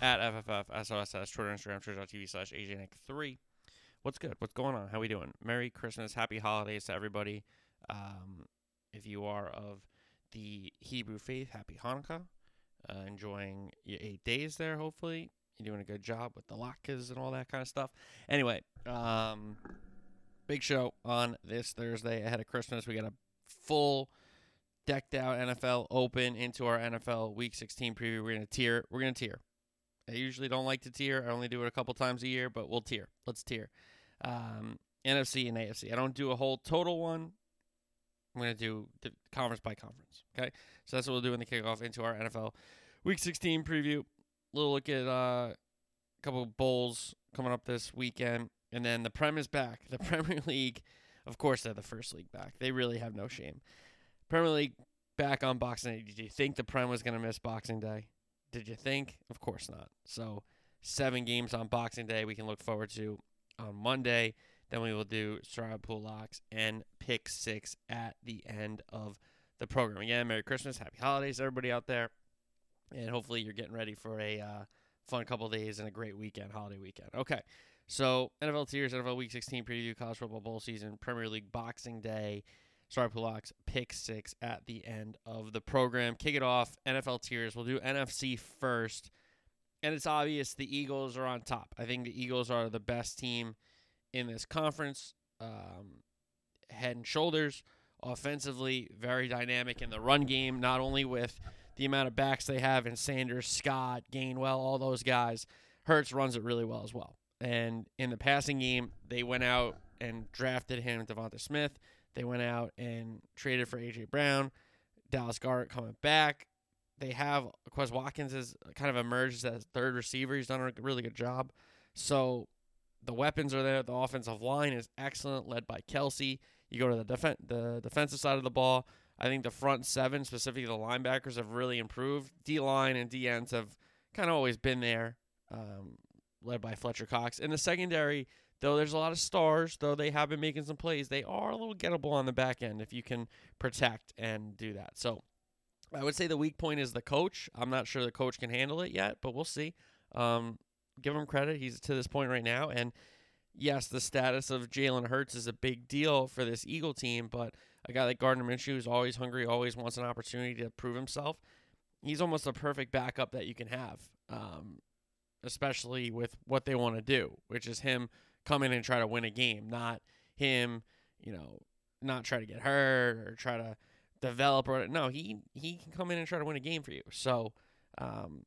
at FFFSOSS, Twitter, Instagram, Twitch.tv slash AJNick3. What's good? What's going on? How we doing? Merry Christmas, Happy Holidays to everybody. Um, if you are of the Hebrew faith, Happy Hanukkah. Uh, enjoying your eight days there, hopefully. You're doing a good job with the latkes and all that kind of stuff. Anyway, um, big show on this Thursday ahead of Christmas. We got a full decked out NFL open into our NFL Week 16 preview. We're gonna tier. We're gonna tier. I usually don't like to tier. I only do it a couple times a year, but we'll tier. Let's tier. Um, NFC and AFC. I don't do a whole total one. I'm gonna do the conference by conference. Okay, so that's what we'll do in the kickoff into our NFL Week 16 preview. Little look at uh, a couple of bowls coming up this weekend, and then the Prem is back. The Premier League, of course, they're the first league back. They really have no shame. Premier League back on Boxing Day. Did you think the Prem was going to miss Boxing Day? Did you think? Of course not. So, seven games on Boxing Day we can look forward to on Monday. Then we will do Stride Pool Locks and Pick Six at the end of the program. Again, Merry Christmas, Happy Holidays, everybody out there. And hopefully you're getting ready for a uh, fun couple days and a great weekend, holiday weekend. Okay. So, NFL tiers, NFL Week 16 preview, college football bowl season, Premier League Boxing Day, Sorry, Pulocks, pick six at the end of the program. Kick it off. NFL tiers. We'll do NFC first. And it's obvious the Eagles are on top. I think the Eagles are the best team in this conference. Um, head and shoulders. Offensively, very dynamic in the run game, not only with the amount of backs they have in Sanders, Scott, Gainwell, all those guys. Hurts runs it really well as well. And in the passing game, they went out and drafted him, Devonta Smith. They went out and traded for AJ Brown, Dallas Goedert coming back. They have Quez Watkins has kind of emerged as third receiver. He's done a really good job. So the weapons are there. The offensive line is excellent, led by Kelce. You go to the def- the defensive side of the ball. I think the front seven, specifically the linebackers, have really improved. D line and D ends have kind of always been there, um, led by Fletcher Cox. In the secondary, though there's a lot of stars, though they have been making some plays, they are a little gettable on the back end if you can protect and do that. So I would say the weak point is the coach. I'm not sure the coach can handle it yet, but we'll see. Um, give him credit. He's to this point right now. And yes, the status of Jalen Hurts is a big deal for this Eagle team, but a guy like Gardner Minshew is always hungry, always wants an opportunity to prove himself. He's almost a perfect backup that you can have, um, especially with what they want to do, which is him – come in and try to win a game, not him, you know, not try to get hurt or try to develop or no, he he can come in and try to win a game for you. So, um,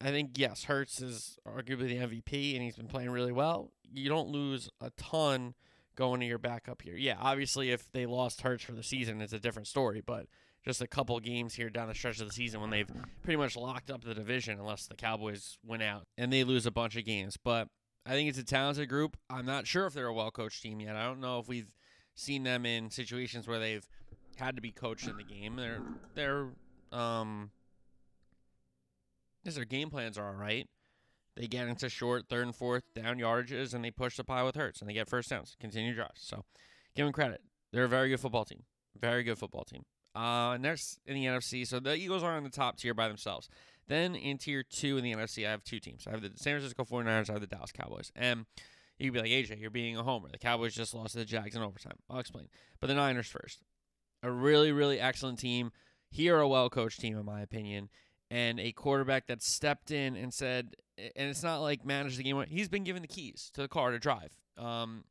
I think yes, Hurts is arguably the MVP and he's been playing really well. You don't lose a ton going to your backup here. Yeah, obviously if they lost Hurts for the season, it's a different story, but just a couple games here down the stretch of the season when they've pretty much locked up the division unless the Cowboys win out and they lose a bunch of games. But I think it's a talented group. I'm not sure if they're a well coached team yet. I don't know if we've seen them in situations where they've had to be coached in the game. They're they're um their game plans are all right. They get into short third and fourth down yardages and they push the pile with Hurts and they get first downs, continue drives. So give them credit. They're a very good football team. Very good football team. Uh, next in the NFC, so the Eagles are in the top tier by themselves. Then in tier two in the NFC, I have two teams. I have the San Francisco 49ers, I have the Dallas Cowboys. And you would be like, AJ, you're being a homer. The Cowboys just lost to the Jags in overtime. I'll explain. But the Niners first. A really, really excellent team. Here, a well coached team, in my opinion. And a quarterback that stepped in and said, and it's not like managed the game. He's been given the keys to the car to drive. Um,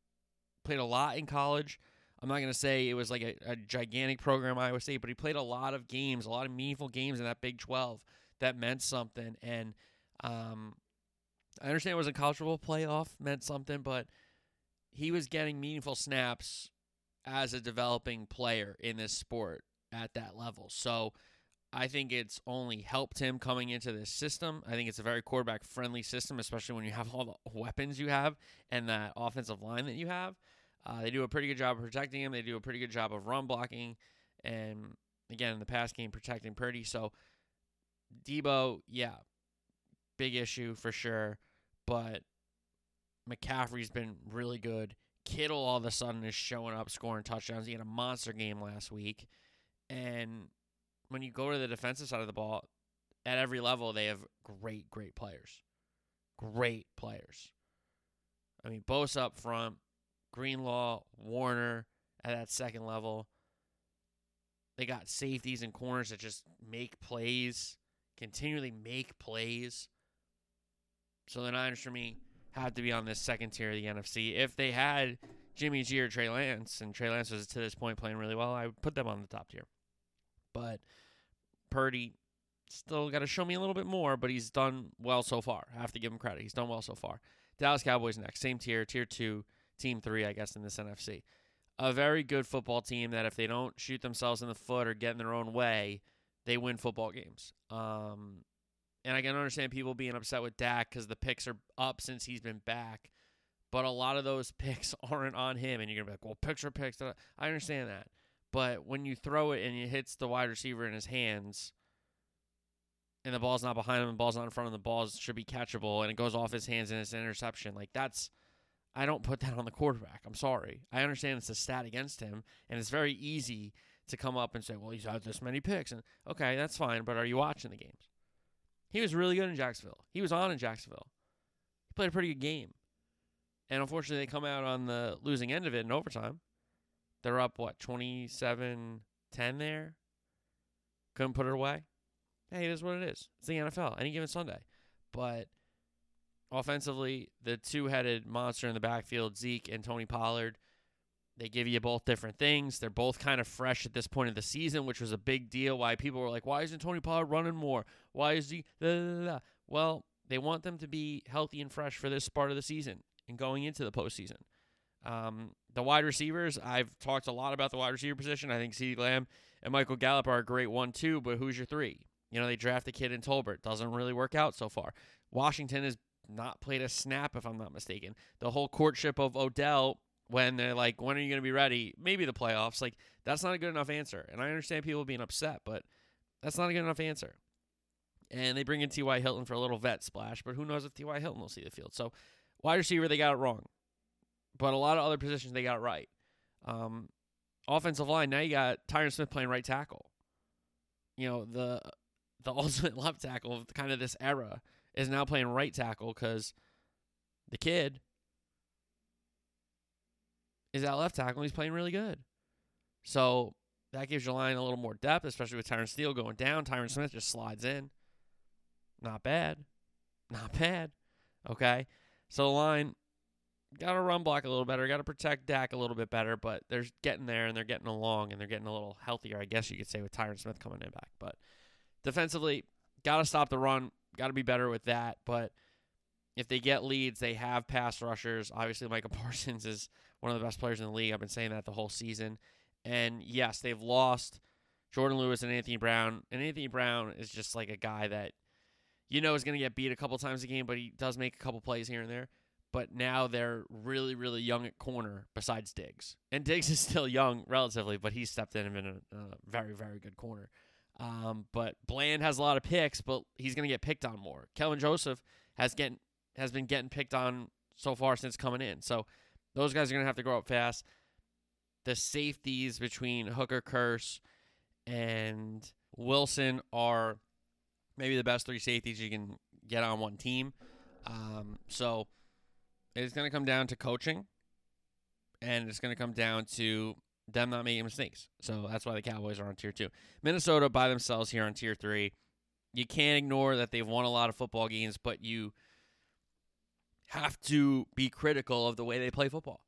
played a lot in college. I'm not going to say it was like a, a gigantic program, Iowa State, but he played a lot of games, a lot of meaningful games in that Big 12 that meant something. And um, I understand it was a college football playoff meant something, but he was getting meaningful snaps as a developing player in this sport at that level. So I think it's only helped him coming into this system. I think it's a very quarterback friendly system, especially when you have all the weapons you have and that offensive line that you have. Uh, they do a pretty good job of protecting him. They do a pretty good job of run blocking, and again in the pass game protecting Purdy. So Deebo, yeah, big issue for sure. But McCaffrey's been really good. Kittle all of a sudden is showing up, scoring touchdowns. He had a monster game last week, and when you go to the defensive side of the ball, at every level they have great, great players, great players. I mean, Bosa up front, Greenlaw, Warner at that second level. They got safeties and corners that just make plays, continually make plays. So the Niners, for me, have to be on this second tier of the NFC. If they had Jimmy G or Trey Lance, and Trey Lance was to this point playing really well, I would put them on the top tier. But Purdy still got to show me a little bit more, but he's done well so far. I have to give him credit. He's done well so far. Dallas Cowboys next, same tier, tier two, team three, I guess, in this NFC. A very good football team that if they don't shoot themselves in the foot or get in their own way, they win football games. Um, and I can understand people being upset with Dak because the picks are up since he's been back. But a lot of those picks aren't on him, and you're gonna be like, "Well, picks are picks." I understand that, but when you throw it and it hits the wide receiver in his hands, and the ball's not behind him, the ball's not in front of him, the ball should be catchable, and it goes off his hands and it's an interception. Like that's, I don't put that on the quarterback. I'm sorry. I understand it's a stat against him, and it's very easy to come up and say, "Well, he's had this many picks," and okay, that's fine. But are you watching the games? He was really good in Jacksonville. He was on in Jacksonville. He played a pretty good game. And unfortunately, they come out on the losing end of it in overtime. They're up, what, 27 10 there? Couldn't put it away. Hey, it is what it is. It's the NFL, any given Sunday. But offensively, the two headed monster in the backfield, Zeke and Tony Pollard, they give you both different things. They're both kind of fresh at this point of the season, which was a big deal. Why people were like, why isn't Tony Pollard running more? Why is he. Well, they want them to be healthy and fresh for this part of the season and going into the postseason. Um, the wide receivers, I've talked a lot about the wide receiver position. I think CeeDee Lamb and Michael Gallup are a great one, too, but who's your three? You know, they draft a kid in Tolbert. Doesn't really work out so far. Washington has not played a snap, if I'm not mistaken. The whole courtship of Odell when they're like, when are you going to be ready? Maybe the playoffs. Like, that's not a good enough answer. And I understand people being upset, but that's not a good enough answer. And they bring in T.Y. Hilton for a little vet splash, but who knows if T.Y. Hilton will see the field. So, wide receiver, they got it wrong. But a lot of other positions, they got right. Um, offensive line, now you got Tyron Smith playing right tackle. You know, the the ultimate left tackle of kind of this era is now playing right tackle because the kid is at left tackle and he's playing really good. So that gives your line a little more depth, especially with Terence Steele going down. Tyron Smith just slides in. Not bad. Not bad. Okay. So the line got to run block a little better, got to protect Dak a little bit better, but they're getting there and they're getting along and they're getting a little healthier, I guess you could say, with Tyron Smith coming in back. But defensively, got to stop the run, got to be better with that. But if they get leads, they have pass rushers. Obviously, Micah Parsons is one of the best players in the league. I've been saying that the whole season. And yes, they've lost Jourdan Lewis and Anthony Brown. And Anthony Brown is just like a guy that you know is going to get beat a couple times a game, but he does make a couple plays here and there. But now they're really, really young at corner besides Diggs. And Diggs is still young relatively, but he's stepped in and been a, a very, very good corner. Um, but Bland has a lot of picks, but he's going to get picked on more. Kelvin Joseph has getting has been getting picked on so far since coming in. So those guys are going to have to grow up fast. The safeties between Hooker, Kearse and Wilson are maybe the best three safeties you can get on one team. Um, so it's going to come down to coaching, and it's going to come down to them not making mistakes. So that's why the Cowboys are on tier two. Minnesota by themselves here on tier three. You can't ignore that they've won a lot of football games, but you have to be critical of the way they play football.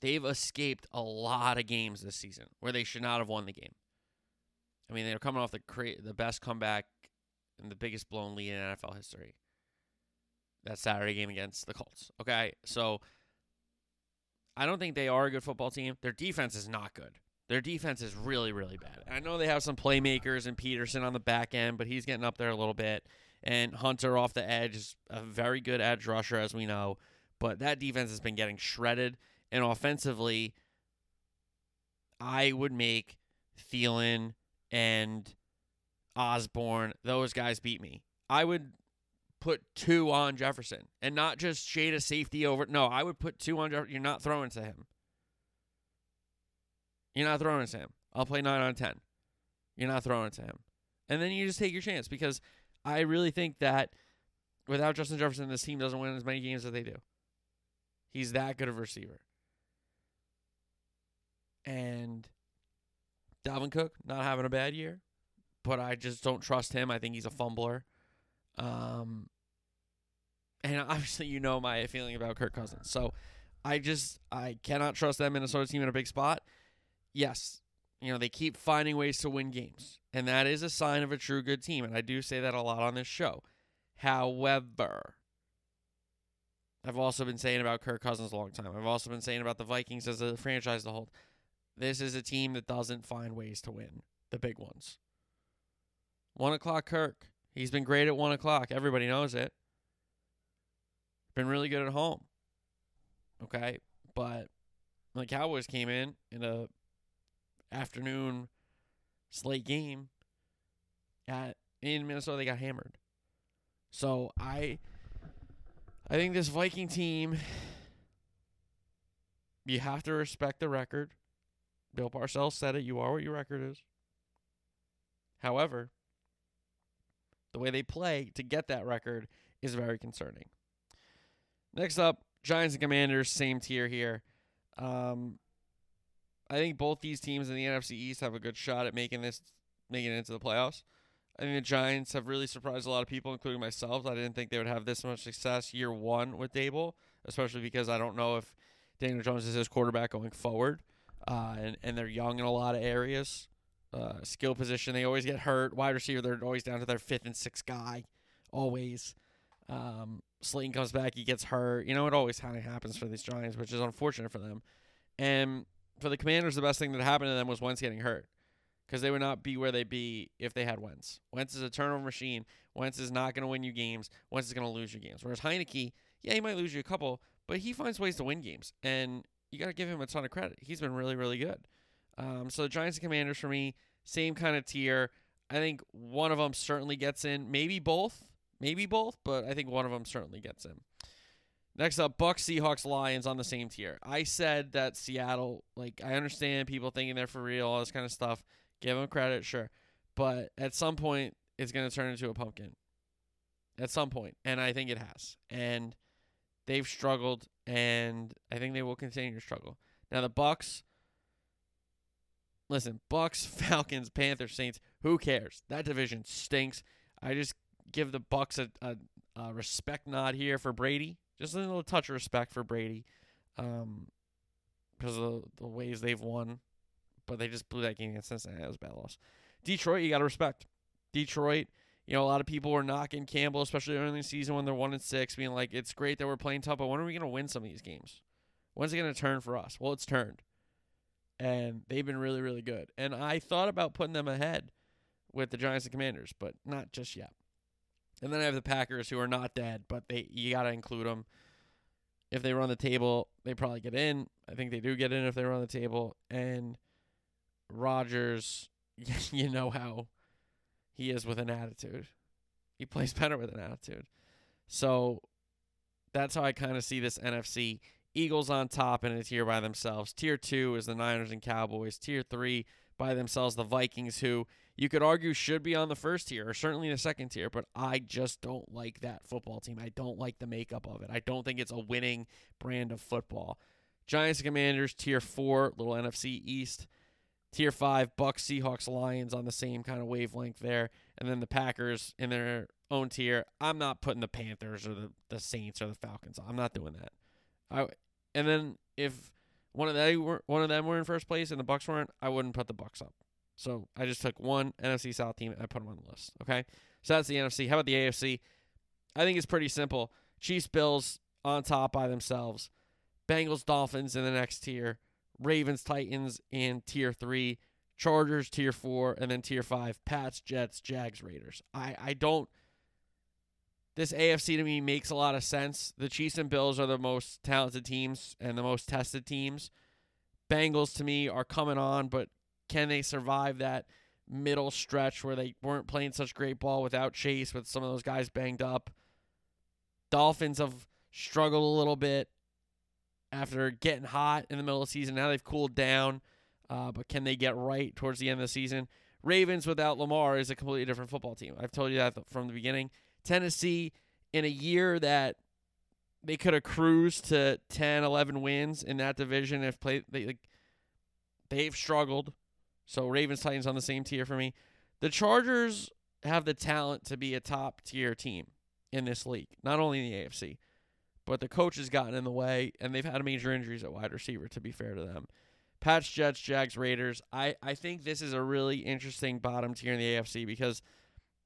They've escaped a lot of games this season where they should not have won the game. I mean, they're coming off the cra- the best comeback and the biggest blown lead in NFL history. That Saturday game against the Colts. Okay, so I don't think they are a good football team. Their defense is not good. Their defense is really, really bad. I know they have some playmakers and Peterson on the back end, but he's getting up there a little bit. And Hunter off the edge is a very good edge rusher, as we know. But that defense has been getting shredded. And offensively, I would make Thielen and Osborn, those guys beat me. I would put two on Jefferson and not just shade a safety over. No, I would put two on Jefferson. You're not throwing to him. You're not throwing to him. I'll play 9 on 10. You're not throwing to him. And then you just take your chance because I really think that without Justin Jefferson, this team doesn't win as many games as they do. He's that good of a receiver. And Dalvin Cook not having a bad year, but I just don't trust him. I think he's a fumbler. Um, and obviously, you know my feeling about Kirk Cousins. So I just I cannot trust that Minnesota team in a big spot. Yes, you know they keep finding ways to win games, and that is a sign of a true good team. And I do say that a lot on this show. However, I've also been saying about Kirk Cousins a long time. I've also been saying about the Vikings as a franchise to hold. This is a team that doesn't find ways to win the big ones. One o'clock Kirk. He's been great at one o'clock. Everybody knows it. Been really good at home. Okay. But the Cowboys came in in a afternoon slate game at in Minnesota they got hammered. So I I think this Viking team you have to respect the record. Bill Parcells said it, you are what your record is. However, the way they play to get that record is very concerning. Next up, Giants and Commanders, same tier here. Um, I think both these teams in the NFC East have a good shot at making this, making it into the playoffs. I think the Giants have really surprised a lot of people, including myself. I didn't think they would have this much success year one with Daboll, especially because I don't know if Daniel Jones is his quarterback going forward, uh, and and they're young in a lot of areas. Uh, skill position, they always get hurt. Wide receiver, they're always down to their fifth and sixth guy, always. Um, Slayton comes back, he gets hurt. You know, it always kind of happens for these Giants, which is unfortunate for them. And for the Commanders, the best thing that happened to them was Wentz getting hurt because they would not be where they'd be if they had Wentz. Wentz is a turnover machine. Wentz is not going to win you games. Wentz is going to lose you games. Whereas Heinicke, yeah, he might lose you a couple, but he finds ways to win games, and you got to give him a ton of credit. He's been really, really good. Um, so the Giants and Commanders for me, same kind of tier. I think one of them certainly gets in, maybe both, maybe both, but I think one of them certainly gets in. Next up, Bucks, Seahawks, Lions on the same tier. I said that Seattle, like, I understand people thinking they're for real, all this kind of stuff. Give them credit, sure. But at some point, it's going to turn into a pumpkin. At some point, and I think it has. And they've struggled, and I think they will continue to struggle. Now, the Bucks, listen, Bucks, Falcons, Panthers, Saints, who cares? That division stinks. I just give the Bucks a, a, a respect nod here for Brady just a little touch of respect for Brady, um, because of the, the ways they've won, but they just blew that game against Cincinnati. That was a bad loss. Detroit, you got to respect. Detroit, you know, a lot of people were knocking Campbell, especially early in the season when they're one and six, being like, "It's great that we're playing tough, but when are we going to win some of these games? When's it going to turn for us?" Well, it's turned, and they've been really, really good. And I thought about putting them ahead with the Giants and Commanders, but not just yet. And then I have the Packers who are not dead, but they you got to include them. If they run the table, they probably get in. I think they do get in if they run the table. And Rodgers, you know how he is with an attitude. He plays better with an attitude. So that's how I kind of see this NFC. Eagles on top in a tier by themselves. Tier two is the Niners and Cowboys. Tier three by themselves, the Vikings, who you could argue should be on the first tier or certainly the second tier, but I just don't like that football team. I don't like the makeup of it. I don't think it's a winning brand of football. Giants and Commanders, tier four, little NFC East. Tier five, Bucks, Seahawks, Lions on the same kind of wavelength there. And then the Packers in their own tier. I'm not putting the Panthers or the, the Saints or the Falcons. I'm not doing that. I and then if one of they were one of them were in first place and the Bucks weren't, I wouldn't put the Bucks up. So I just took one NFC South team and I put them on the list. Okay, so that's the NFC. How about the AFC? I think it's pretty simple. Chiefs, Bills on top by themselves. Bengals, Dolphins in the next tier. Ravens, Titans in tier three, Chargers tier four, and then tier five, Pats, Jets, Jags, Raiders. I, I don't this AFC to me makes a lot of sense. The Chiefs and Bills are the most talented teams and the most tested teams. Bengals to me are coming on, but can they survive that middle stretch where they weren't playing such great ball without Chase, with some of those guys banged up? Dolphins have struggled a little bit after getting hot in the middle of the season. Now they've cooled down, uh, but can they get right towards the end of the season? Ravens without Lamar is a completely different football team. I've told you that from the beginning. Tennessee in a year that they could have cruised to 10, 11 wins in that division if play they like they've struggled. So Ravens Titans on the same tier for me. The Chargers have the talent to be a top tier team in this league, not only in the AFC, but the coach has gotten in the way and they've had major injuries at wide receiver to be fair to them. Pats, Jets, Jags, Raiders. I, I think this is a really interesting bottom tier in the AFC because –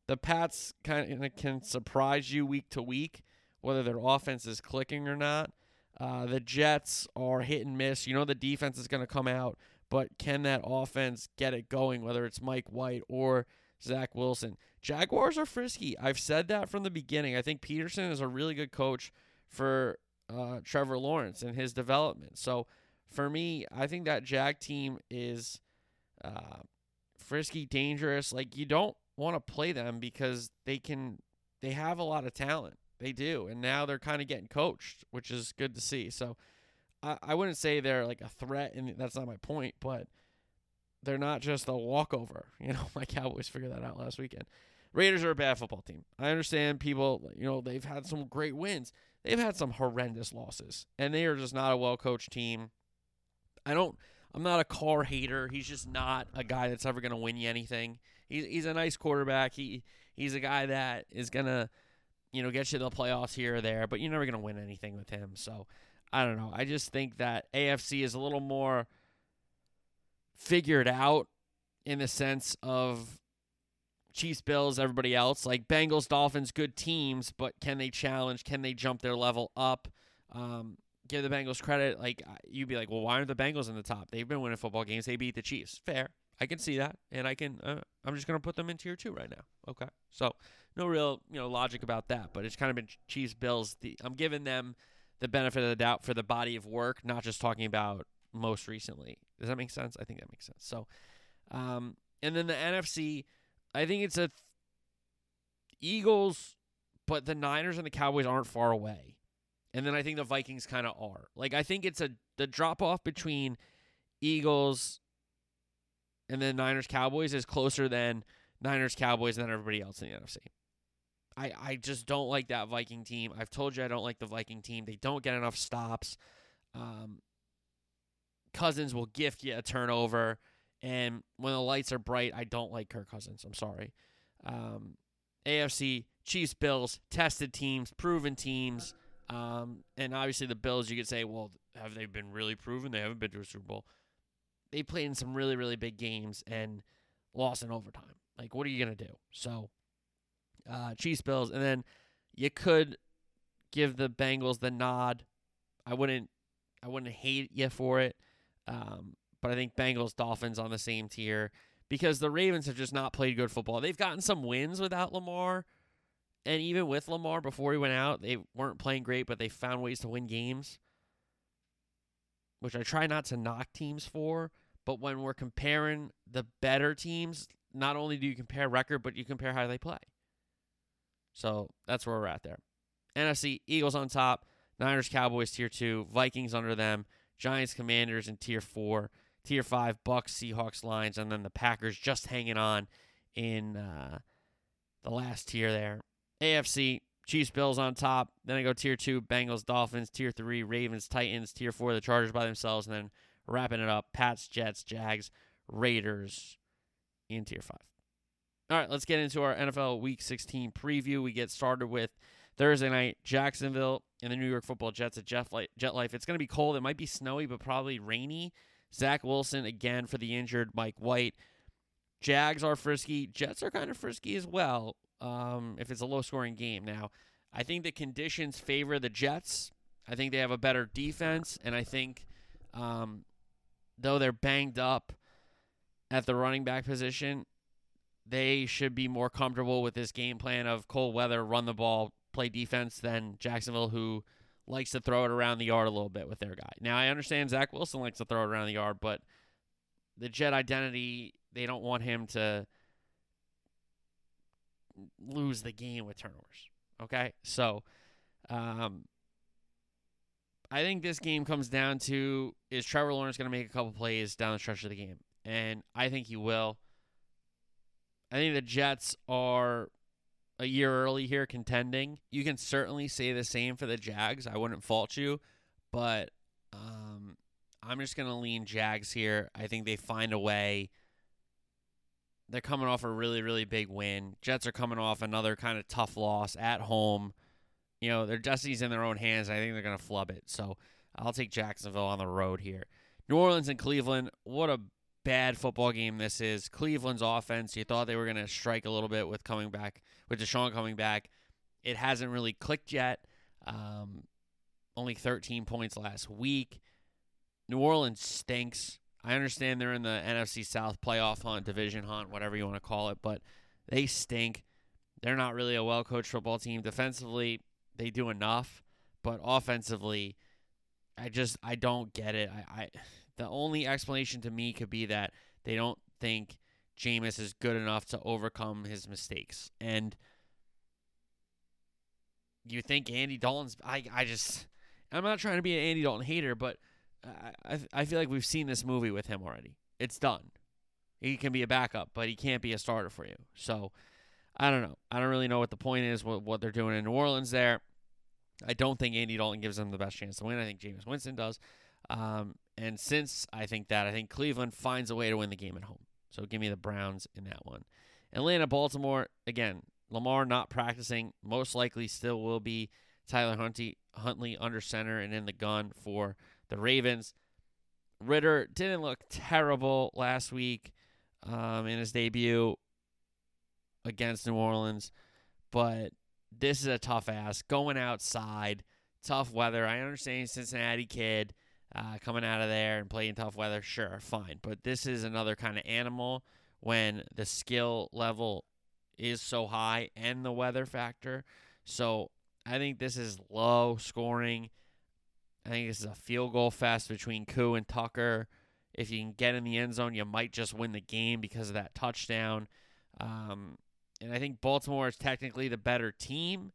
the Pats kind of can surprise you week to week, whether their offense is clicking or not. Uh, the Jets are hit and miss. You know the defense is going to come out, but can that offense get it going? Whether it's Mike White or Zach Wilson, Jaguars are frisky. I've said that from the beginning. I think Pederson is a really good coach for uh, Trevor Lawrence and his development. So for me, I think that Jag team is uh, frisky, dangerous. Like you don't want to play them because they can they have a lot of talent. They do. And now they're kind of getting coached, which is good to see. So I, I wouldn't say they're like a threat and that's not my point, but they're not just a walkover. You know, my Cowboys figured that out last weekend. Raiders are a bad football team. I understand people, you know, they've had some great wins. They've had some horrendous losses. And they are just not a well coached team. I don't I'm not a Carr hater. He's just not a guy that's ever gonna win you anything he's he's a nice quarterback. He he's a guy that is gonna you know get you to the playoffs here or there, but you're never gonna win anything with him. So I don't know. I just think that AFC is a little more figured out in the sense of Chiefs, Bills, everybody else. Like Bengals, Dolphins, good teams, but can they challenge? Can they jump their level up? Um, give the Bengals credit. Like you'd be like, well, why aren't the Bengals in the top? They've been winning football games. They beat the Chiefs. Fair. I can see that, and I can. Uh, I'm just gonna put them in tier two right now. Okay, so no real you know logic about that, but it's kind of been Chiefs Bills. The I'm giving them the benefit of the doubt for the body of work, not just talking about most recently. Does that make sense? I think that makes sense. So, um, and then the NFC, I think it's a th- Eagles, but the Niners and the Cowboys aren't far away, and then I think the Vikings kind of are. Like I think it's a the drop off between Eagles and then Niners Cowboys is closer than Niners Cowboys than everybody else in the NFC. I, I just don't like that Viking team. I've told you I don't like the Viking team. They don't get enough stops. Um, Cousins will gift you a turnover. And when the lights are bright, I don't like Kirk Cousins. I'm sorry. Um, AFC, Chiefs, Bills, tested teams, proven teams. Um, and obviously the Bills, you could say, well, have they been really proven? They haven't been to a Super Bowl they played in some really really big games and lost in overtime. Like, what are you gonna do? So, uh, Chiefs Bills, and then you could give the Bengals the nod. I wouldn't, I wouldn't hate you for it, um, but I think Bengals Dolphins on the same tier because the Ravens have just not played good football. They've gotten some wins without Lamar, and even with Lamar before he went out, they weren't playing great, but they found ways to win games which I try not to knock teams for, but when we're comparing the better teams, not only do you compare record, but you compare how they play. So that's where we're at there. NFC Eagles on top, Niners Cowboys tier two, Vikings under them, Giants Commanders in tier four, tier five Bucks Seahawks Lions, and then the Packers just hanging on in uh, the last tier there. AFC Chiefs, Bills on top. Then I go tier two, Bengals, Dolphins. Tier three, Ravens, Titans. Tier four, the Chargers by themselves. And then wrapping it up, Pats, Jets, Jags, Raiders in tier five. All right, let's get into our NFL Week 16 preview. We get started with Thursday night, Jacksonville and the New York Football Jets at MetLife. It's going to be cold. It might be snowy, but probably rainy. Zach Wilson again for the injured Mike White. Jags are frisky. Jets are kind of frisky as well um, if it's a low scoring game. Now, I think the conditions favor the Jets. I think they have a better defense, and I think um, though they're banged up at the running back position, they should be more comfortable with this game plan of cold weather, run the ball, play defense than Jacksonville, who likes to throw it around the yard a little bit with their guy. Now, I understand Zach Wilson likes to throw it around the yard, but the Jet identity, they don't want him to lose the game with turnovers. Okay? So, um, I think this game comes down to is Trevor Lawrence going to make a couple plays down the stretch of the game? And I think he will. I think the Jets are a year early here contending. You can certainly say the same for the Jags. I wouldn't fault you, but um, I'm just going to lean Jags here. I think they find a way. They're coming off a really, really big win. Jets are coming off another kind of tough loss at home you know, their destiny's in their own hands. I think they're going to flub it. So I'll take Jacksonville on the road here. New Orleans and Cleveland. What a bad football game this is. Cleveland's offense, you thought they were going to strike a little bit with coming back, with Deshaun coming back. It hasn't really clicked yet. Um, only 13 points last week. New Orleans stinks. I understand they're in the NFC South playoff hunt, division hunt, whatever you want to call it, but they stink. They're not really a well coached football team. Defensively, they do enough, but offensively, I just I don't get it. I, I the only explanation to me could be that they don't think Jameis is good enough to overcome his mistakes. And you think Andy Dalton's I I just I'm not trying to be an Andy Dalton hater, but I I, I feel like we've seen this movie with him already. It's done. He can be a backup, but he can't be a starter for you. So I don't know. I don't really know what the point is, what, what they're doing in New Orleans there. I don't think Andy Dalton gives them the best chance to win. I think Jameis Winston does. Um, and since I think that, I think Cleveland finds a way to win the game at home. So give me the Browns in that one. Atlanta, Baltimore, again, Lamar not practicing, most likely still will be Tyler Huntley, Huntley under center and in the gun for the Ravens. Ridder didn't look terrible last week um, in his debut against New Orleans, but this is a tough ass. Going outside, tough weather. I understand Cincinnati kid uh, coming out of there and playing tough weather. Sure, fine. But this is another kind of animal when the skill level is so high and the weather factor. So I think this is low scoring. I think this is a field goal fest between Koo and Tucker. If you can get in the end zone, you might just win the game because of that touchdown. Um, and I think Baltimore is technically the better team.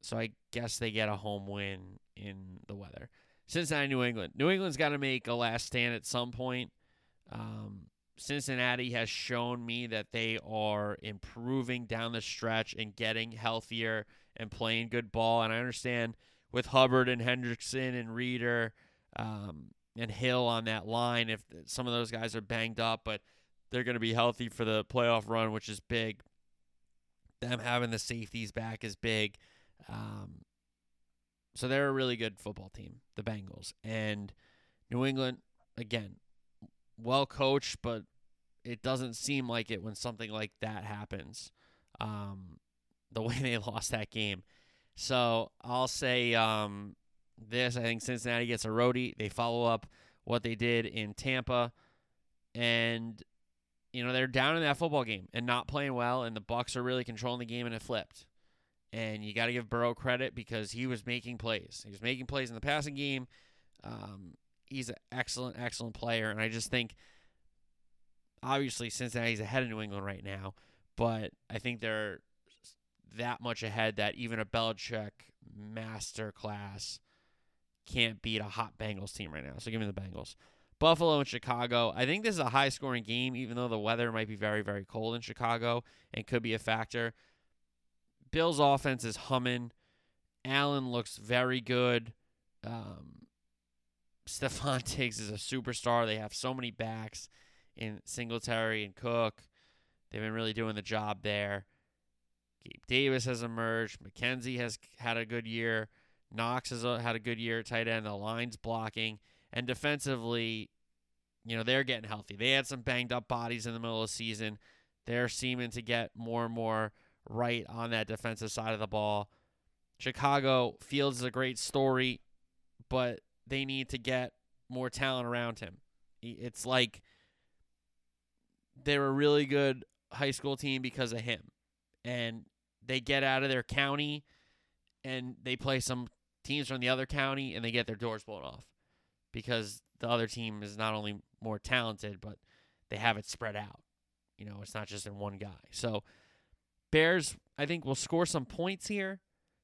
So I guess they get a home win in the weather. Cincinnati, New England. New England's got to make a last stand at some point. Um, Cincinnati has shown me that they are improving down the stretch and getting healthier and playing good ball. And I understand with Hubbard and Hendrickson and Reader um, and Hill on that line, if some of those guys are banged up, but they're going to be healthy for the playoff run, which is big. Them having the safeties back is big. Um, so they're a really good football team, the Bengals. And New England, again, well coached, but it doesn't seem like it when something like that happens. Um, the way they lost that game. So I'll say um, this. I think Cincinnati gets a roadie. They follow up what they did in Tampa. And you know, they're down in that football game and not playing well, and the Bucks are really controlling the game, and it flipped. And you got to give Burrow credit because he was making plays. He was making plays in the passing game. Um, he's an excellent, excellent player, and I just think, obviously, Cincinnati's ahead of New England right now, but I think they're that much ahead that even a Belichick master class can't beat a hot Bengals team right now. So give me the Bengals. Buffalo and Chicago. I think this is a high scoring game, even though the weather might be very, very cold in Chicago and could be a factor. Bills' offense is humming. Allen looks very good. Um, Diggs is a superstar. They have so many backs in Singletary and Cook. They've been really doing the job there. Gabe Davis has emerged. McKenzie has had a good year. Knox has had a good year at tight end. The line's blocking. And defensively, you know, they're getting healthy. They had some banged up bodies in the middle of the season. They're seeming to get more and more right on that defensive side of the ball. Chicago Fields is a great story, but they need to get more talent around him. It's like they're a really good high school team because of him. And they get out of their county and they play some teams from the other county and they get their doors blown off because the other team is not only more talented, but they have it spread out. You know, it's not just in one guy. So Bears, I think, will score some points here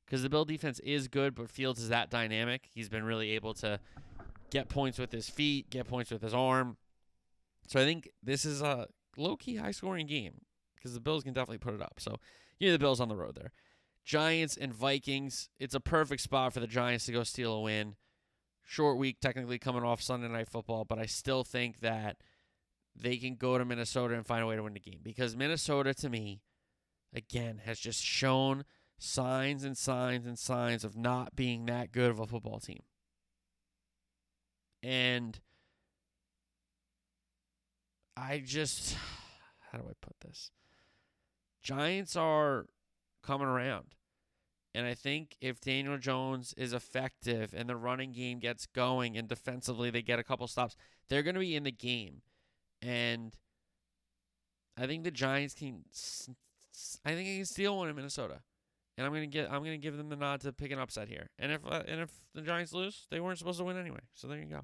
because the Bill defense is good, but Fields is that dynamic. He's been really able to get points with his feet, get points with his arm. So I think this is a low key high scoring game because the Bills can definitely put it up. So you know the Bills on the road there. Giants and Vikings. It's a perfect spot for the Giants to go steal a win. Short week, technically coming off Sunday Night Football, but I still think that they can go to Minnesota and find a way to win the game because Minnesota, to me, again, has just shown signs and signs and signs of not being that good of a football team. And I just, how do I put this? Giants are coming around. And I think if Daniel Jones is effective and the running game gets going and defensively they get a couple stops, they're going to be in the game. And I think the Giants can I think they can steal one in Minnesota. And I'm going to get I'm going to give them the nod to pick an upset here. And if uh, and if the Giants lose, they weren't supposed to win anyway. So there you go.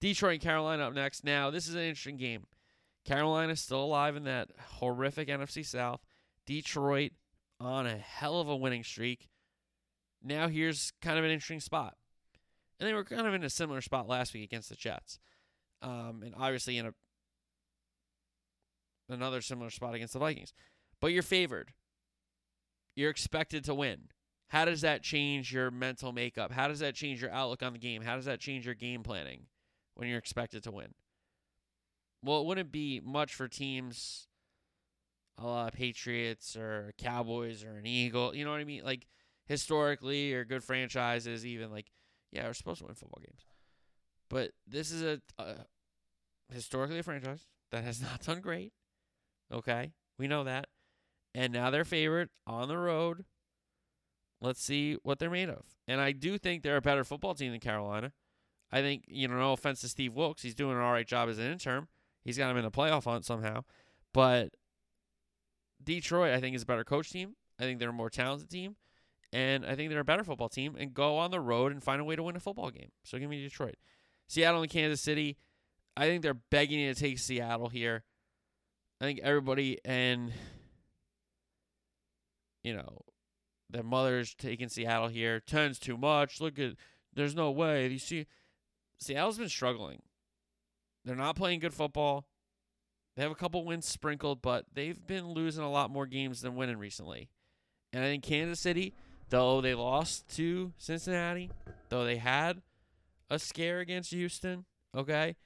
Detroit and Carolina up next. Now, this is an interesting game. Carolina's still alive in that horrific NFC South. Detroit on a hell of a winning streak. Now here's kind of an interesting spot. And they were kind of in a similar spot last week against the Jets. Um, and obviously in a another similar spot against the Vikings. But you're favored. You're expected to win. How does that change your mental makeup? How does that change your outlook on the game? How does that change your game planning when you're expected to win? Well, it wouldn't be much for teams a la Patriots or Cowboys or an Eagle. You know what I mean? Like historically or good franchises, even like yeah, we're supposed to win football games. But this is a, a historically a franchise that has not done great. Okay, we know that, and now they're favorite on the road. Let's see what they're made of. And I do think they're a better football team than Carolina. I think, you know, no offense to Steve Wilks, he's doing an all right job as an intern. He's got him in the playoff hunt somehow. But Detroit, I think, is a better coach team. I think they're a more talented team. And I think they're a better football team and go on the road and find a way to win a football game. So give me Detroit. Seattle and Kansas City. I think they're begging you to take Seattle here. I think everybody and you know their mothers taking Seattle here. Ten's too much. Look at there's no way. You see Seattle's been struggling. They're not playing good football. They have a couple wins sprinkled, but they've been losing a lot more games than winning recently. And I think Kansas City, though they lost to Cincinnati, though they had a scare against Houston, okay,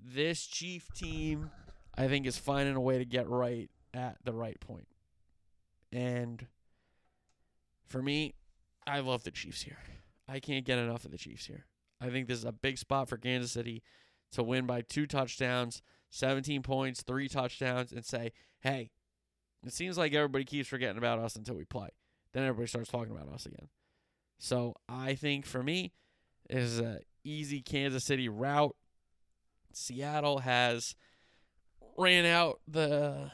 this Chief team, I think, is finding a way to get right at the right point. And for me, I love the Chiefs here. I can't get enough of the Chiefs here. I think this is a big spot for Kansas City to win by two touchdowns, 17 points, three touchdowns, and say, hey, it seems like everybody keeps forgetting about us until we play. Then everybody starts talking about us again. So I think for me, is an easy Kansas City route. Seattle has ran out the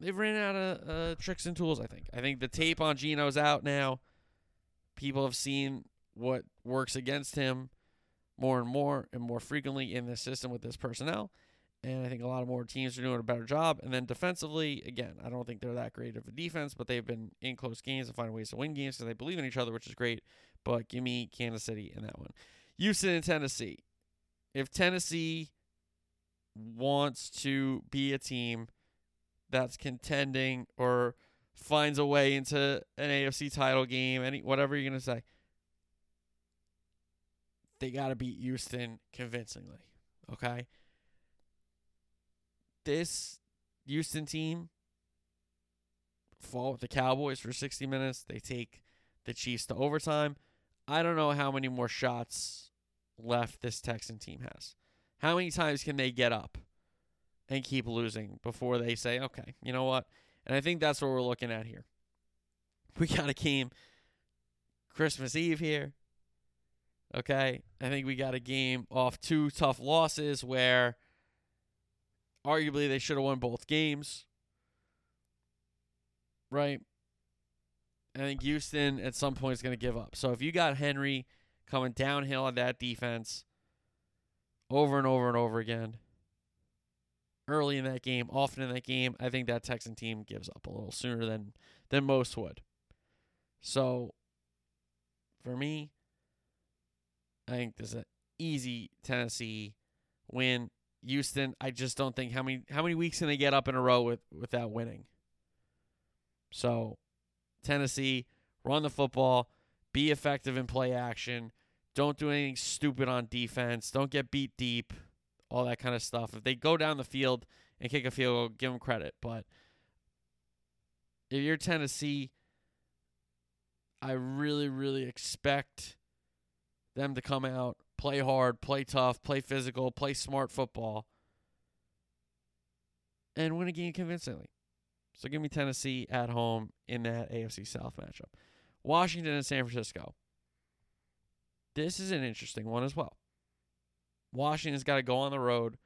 they've ran out of uh, tricks and tools. I think. I think the tape on Geno's out now. People have seen what works against him more and more and more frequently in this system with this personnel. And I think a lot of more teams are doing a better job. And then defensively, again, I don't think they're that great of a defense, but they've been in close games and finding ways to win games because they believe in each other, which is great. But give me Kansas City in that one. Houston and Tennessee. If Tennessee wants to be a team that's contending or finds a way into an AFC title game, any whatever you're gonna say, they got to beat Houston convincingly. Okay. This Houston team fall with the Cowboys for 60 minutes. They take the Chiefs to overtime. I don't know how many more shots left this Texan team has. How many times can they get up and keep losing before they say, okay, you know what? And I think that's what we're looking at here. We got a game Christmas Eve here. Okay? I think we got a game off two tough losses where arguably they should have won both games. Right? I think Houston at some point is going to give up. So if you got Henry coming downhill on that defense over and over and over again, early in that game, often in that game, I think that Texan team gives up a little sooner than than most would. So for me, I think this is an easy Tennessee win. Houston, I just don't think how many how many weeks can they get up in a row with without winning. So Tennessee, run the football, be effective in play action, don't do anything stupid on defense, don't get beat deep, all that kind of stuff. If they go down the field and kick a field goal, give them credit. But if you're Tennessee, I really, really expect them to come out, play hard, play tough, play physical, play smart football, and win a game convincingly. So give me Tennessee at home in that AFC South matchup. Washington and San Francisco. This is an interesting one as well. Washington's got to go on the road